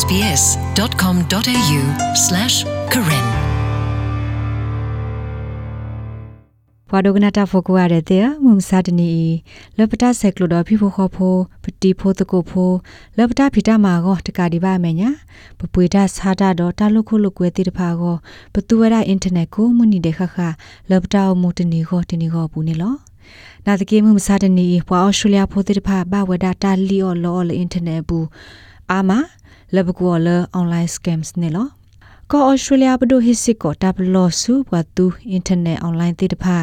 sbs.com.au/karen ဘွာဒိုကနာတာဖိုကိုရတဲ့တဲ့မုံစာတနီလပတာဆက်ကလိုတော့ဖိဖို့ခေါ်ဖို့ပတိဖို့တကုဖို့လပတာဖိတာမာကိုတကာဒီပါမယ်ညာပပွေတာစားတာတော့တာလုခုလုကွဲတိတဖာကိုပတူဝရအင်တာနက်ကိုမနီတဲ့ခခလပတာအမှုတနီကိုတနီကိုဘူးနေလောနာတကေမှုမစားတနီဘွာအော်စတြေးလျဖို့တိတဖာဘဝဒတာလီအော်လော်လအင်တာနက်ဘူးအာမ လဘကောလအွန်လိုင်းစကမ်စ်နေလောကောဩစတြေးလျဘဒိုဟစ်စစ်ကိုတပ်လောစုဘဝတူအင်တာနက်အွန်လိုင်းတိတဖာ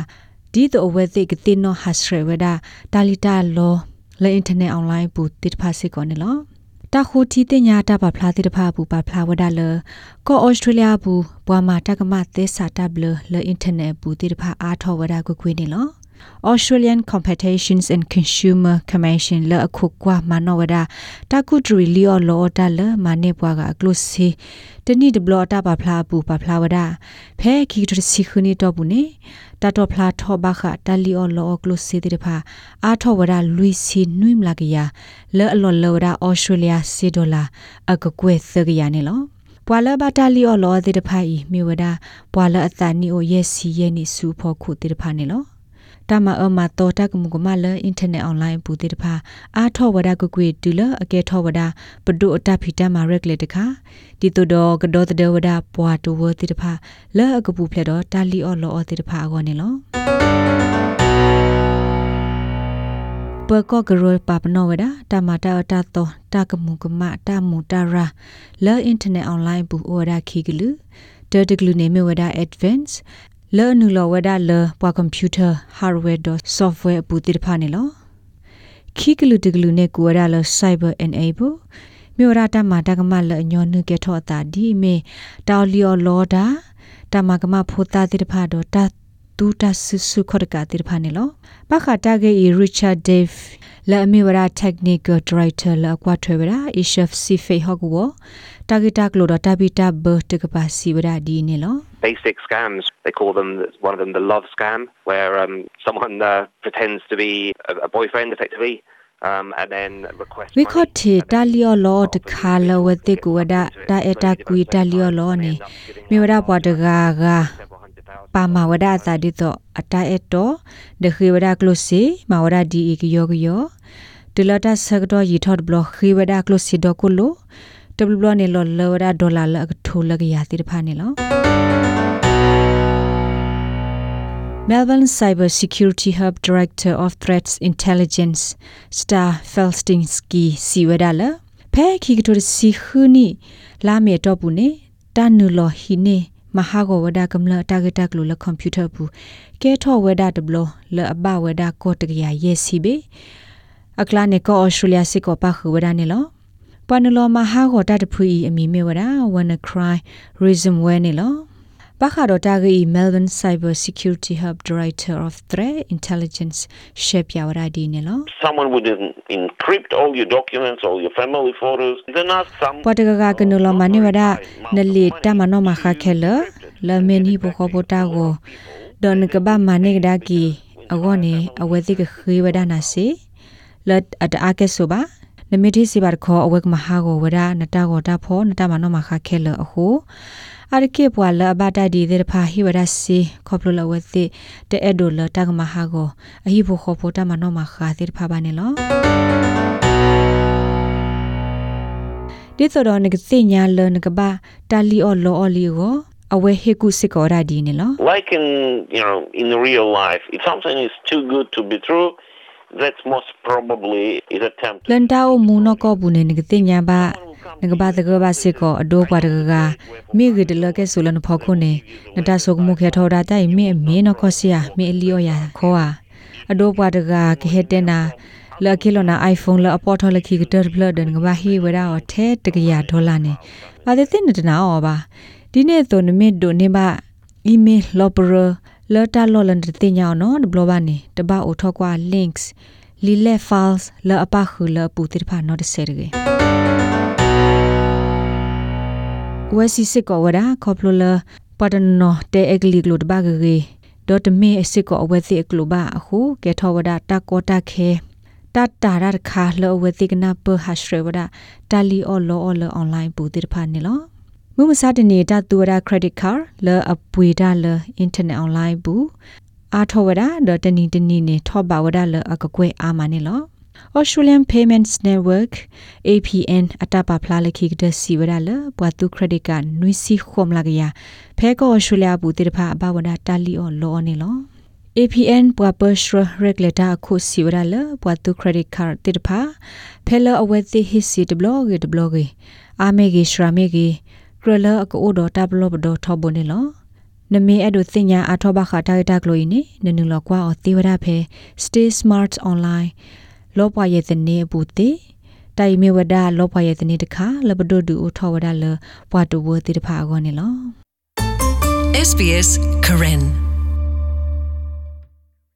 ဒီတော့ဝဲသိကတိနောဟတ်ရဝဒတာလီတာလောလဲအင်တာနက်အွန်လိုင်းပူတိတဖာစစ်ကောနေလောတခုတီတင်ညာတပါဖလားတိတဖာပူပါဖလားဝဒလကောဩစတြေးလျဘူးဘွာမာတကမသဲစာတပ်လလဲအင်တာနက်ပူတိတဖာအားထောဝဒကိုခွေးနေလော Australian Competitions and Consumer Commission လအခုကွာမနောဝဒတာကုဒရီလီယောလောတာလမနေပွားကအကလုစီတနိဒဘလတာပါဖလာပူပါဖလာဝဒဖဲခီတစီခနီတော့ဘူးနေတာတော့ဖလာထောဘခတလီယောလောကလုစီတိဖာအာထောဝဒလူစီနွိမလာကရလဲအလောလောဝဒ Australia စီဒေါ်လာအကကွဲသကရနေလောပွာလဘတာလီယောလောတိတဖာဤမြေဝဒပွာလအတနီအိုယက်စီယဲနီစူဖို့ခုတိတဖာနေလော တမအမတော်တကမှုကမလအင်တာနက်အွန်လိုင်းပူတေတဖာအာထောဝဒကကွေတူလအကဲထောဝဒပဒုအတဖီတမရက်လေတခါဒီတုဒကဒေါ်တဒဝဒပွာတူဝတေတဖာလဲအကပူဖလက်တော့တာလီအော်လောအတေတဖာအကောနေလောပကောဂရောပပနောဝဒတမတာအတတောတကမှုကမတမှုတရာလဲအင်တာနက်အွန်လိုင်းပူဩဒါခီဂလူတတကလူနေမဝဒ advance လဲနူလောဝဒါလဲပွားကွန်ပျူတာဟားဝဲဒ်ဆော့ဖ်ဝဲအပူတိတဖာနေလောခိကလူတကလူနေကိုရလဲ cyber enable မြို့ရတာမာတကမလဲညောနုကေထောတာဒီမေတောလီယောလောဒါတမကမဖိုတာတိတဖာတော့တ တူတဆူဆူခရကတိတဖာနေလောပခတာဂေ Richard Dave လာအမီဝရာ technical director လာကွာထွေဝရာ ishef si fe hogwo targeta klo da tabita ber te kapasi wara di ne lo basic scams they call them one of them the love scam where um someone uh, pretends to be a, a boyfriend effectively um and then request we could te talio lo de khala we te ku wada da eta ku talio lo ne me wada bwa de ga ga ပါမဝဒအတာဒီတော့အတာအတော့ဒခေဝဒကလုစီမဝဒဒီအကယောကယောဒလတာဆကတော့ရီထော့ဘလခေဝဒကလုစီဒကုလိုတဘလနေလောလဝဒဒေါ်လာလကထိုလကရတိတဖာနေလော Melbourne Cyber Security Hub Director of Threats Intelligence Star Felstinsky Siwedala ဖဲခိကတိုစီခူနီလာမေတော့ဘူးနေတန်နူလောဟီနေ မဟာဂဝဒကမ္လတာဂက်တက်လိုလကွန်ပျူတာဘူးကဲထောဝဒတဘလလအဘဝဒကိုတကရယေစီဘေအကလာနေကောဩစတြေးလျစစ်ကောပါခဝဒနေလောပနလောမဟာဂောတတဖူအီအမီမေဝဒ wanna cry reason when နေလောပခါတော့ တာဂီ Melbourne Cyber Security Hub Director of Threat Intelligence ရှေပြဝရဒီနေလော someone would encrypt all your documents all your family photos then ask some ပတကကကနလမနေဝဒနလီတမနောမခခဲလလမင်းဟိဘခဘတာကိုဒ န်ကဘာမနေဒါကီအဂောနေအဝဲတိကခေဝဒနာစီလတ်အတအကဲဆိုပါနမီတိစီဘာခောအဝဲကမဟာကိုဝဒနတာကိုတာဖောနတာမနောမခခဲလအခုအရကေပွာလဘတာဒီတဲ့ဖာဟိဝရစီခေါပလလဝသိတဲ့ဒိုလတကမဟာကိုအဟိဖို့ခေါ်ဖို့တမနောမခါတဲ့ဖာပါနေလောဒီတော်နကစိညာလနကဘာတာလီအော်လောအော်လီကိုအဝဲဟေကုစစ်ကောရာဒီနေလော like in you know in real life if something is too good to be true that's most probably is attempt လန်တာအိုမူနကောဘူးနေနကတိညာဘာနကဘာတကဘာစစ်ကောအဒိုးပွားတကကမိဂဒလကဲဆိုလနဖောခုနေနတဆုကမှုခေထောတာတိုင်မိအမေနခောစီယာမိအလီယောယာခောအာအဒိုးပွားတကကဟေတနာလကီလနာ iPhone လအပေါ်ထလခိကတဘလဒန်ကဘာဟီဝရာအထဲတကရဒေါ်လာနေပါတဲ့တင်နတနာအောပါဒီနေ့တော့နမစ်ဒိုနေပါ email lopera လတာလောလန်တင်ညောင်းနော်ဘလဘာနေတပအိုထောကွာ links လီလက် files လအပခူလပူတိဖာနော်တဆဲရကေဝဲစီစစ်ကောဝဒါခေါပလိုလာပဒနောတဲအဂလီဂလိုတဘာဂရေဒေါ်တမေအစစ်ကောအဝဲစီအကလိုဘာအခုကေထောဝဒါတာကောတာခဲတတာတာရခါလောဝတိကနာပဟာရှရဝဒတာလီအော်လောအော်လောအွန်လိုင်းပူတိဖာနေလော မုမစာတနေတာတူရ credit card လောအပွေဒါလော internet online ဘူးအာထောဝဒဒေါ်တနီတနီနေထောပါဝဒလောအကကွဲအာမနေလော Australian Payments Network APN အတပါဖလာလခိကဒစီဝရလဘွာတူ credit card နွိစီခုမလာကရဖဲကော Australia ဘူးတိတဖာအဘဝဒတာလီအော်လောနေလော APN ပွာပစရ regulator အခုစီဝရလပွာတူ credit card တိတဖာဖဲလအဝဲသိဟစ်စီတဘလော့ဂေတဘလော့ဂေအာမေဂေရှရာမေဂေ ကရလအကိုဒတာဘလော့ဘဒထောဘနေလောနမေအဲ့ဒိုတင်ညာအထောဘခတာတာကလိုင်းနေနနုလောကွာအသေးဝရဖဲ stay smart online လောပွားရဲ့တနေဘူးတေတိုင်မေဝဒလောပွားရဲ့တနေတခါလဘဒိုဒူထောဝဒလပွာတူဝတိတဖာကောနေလော SBS Karen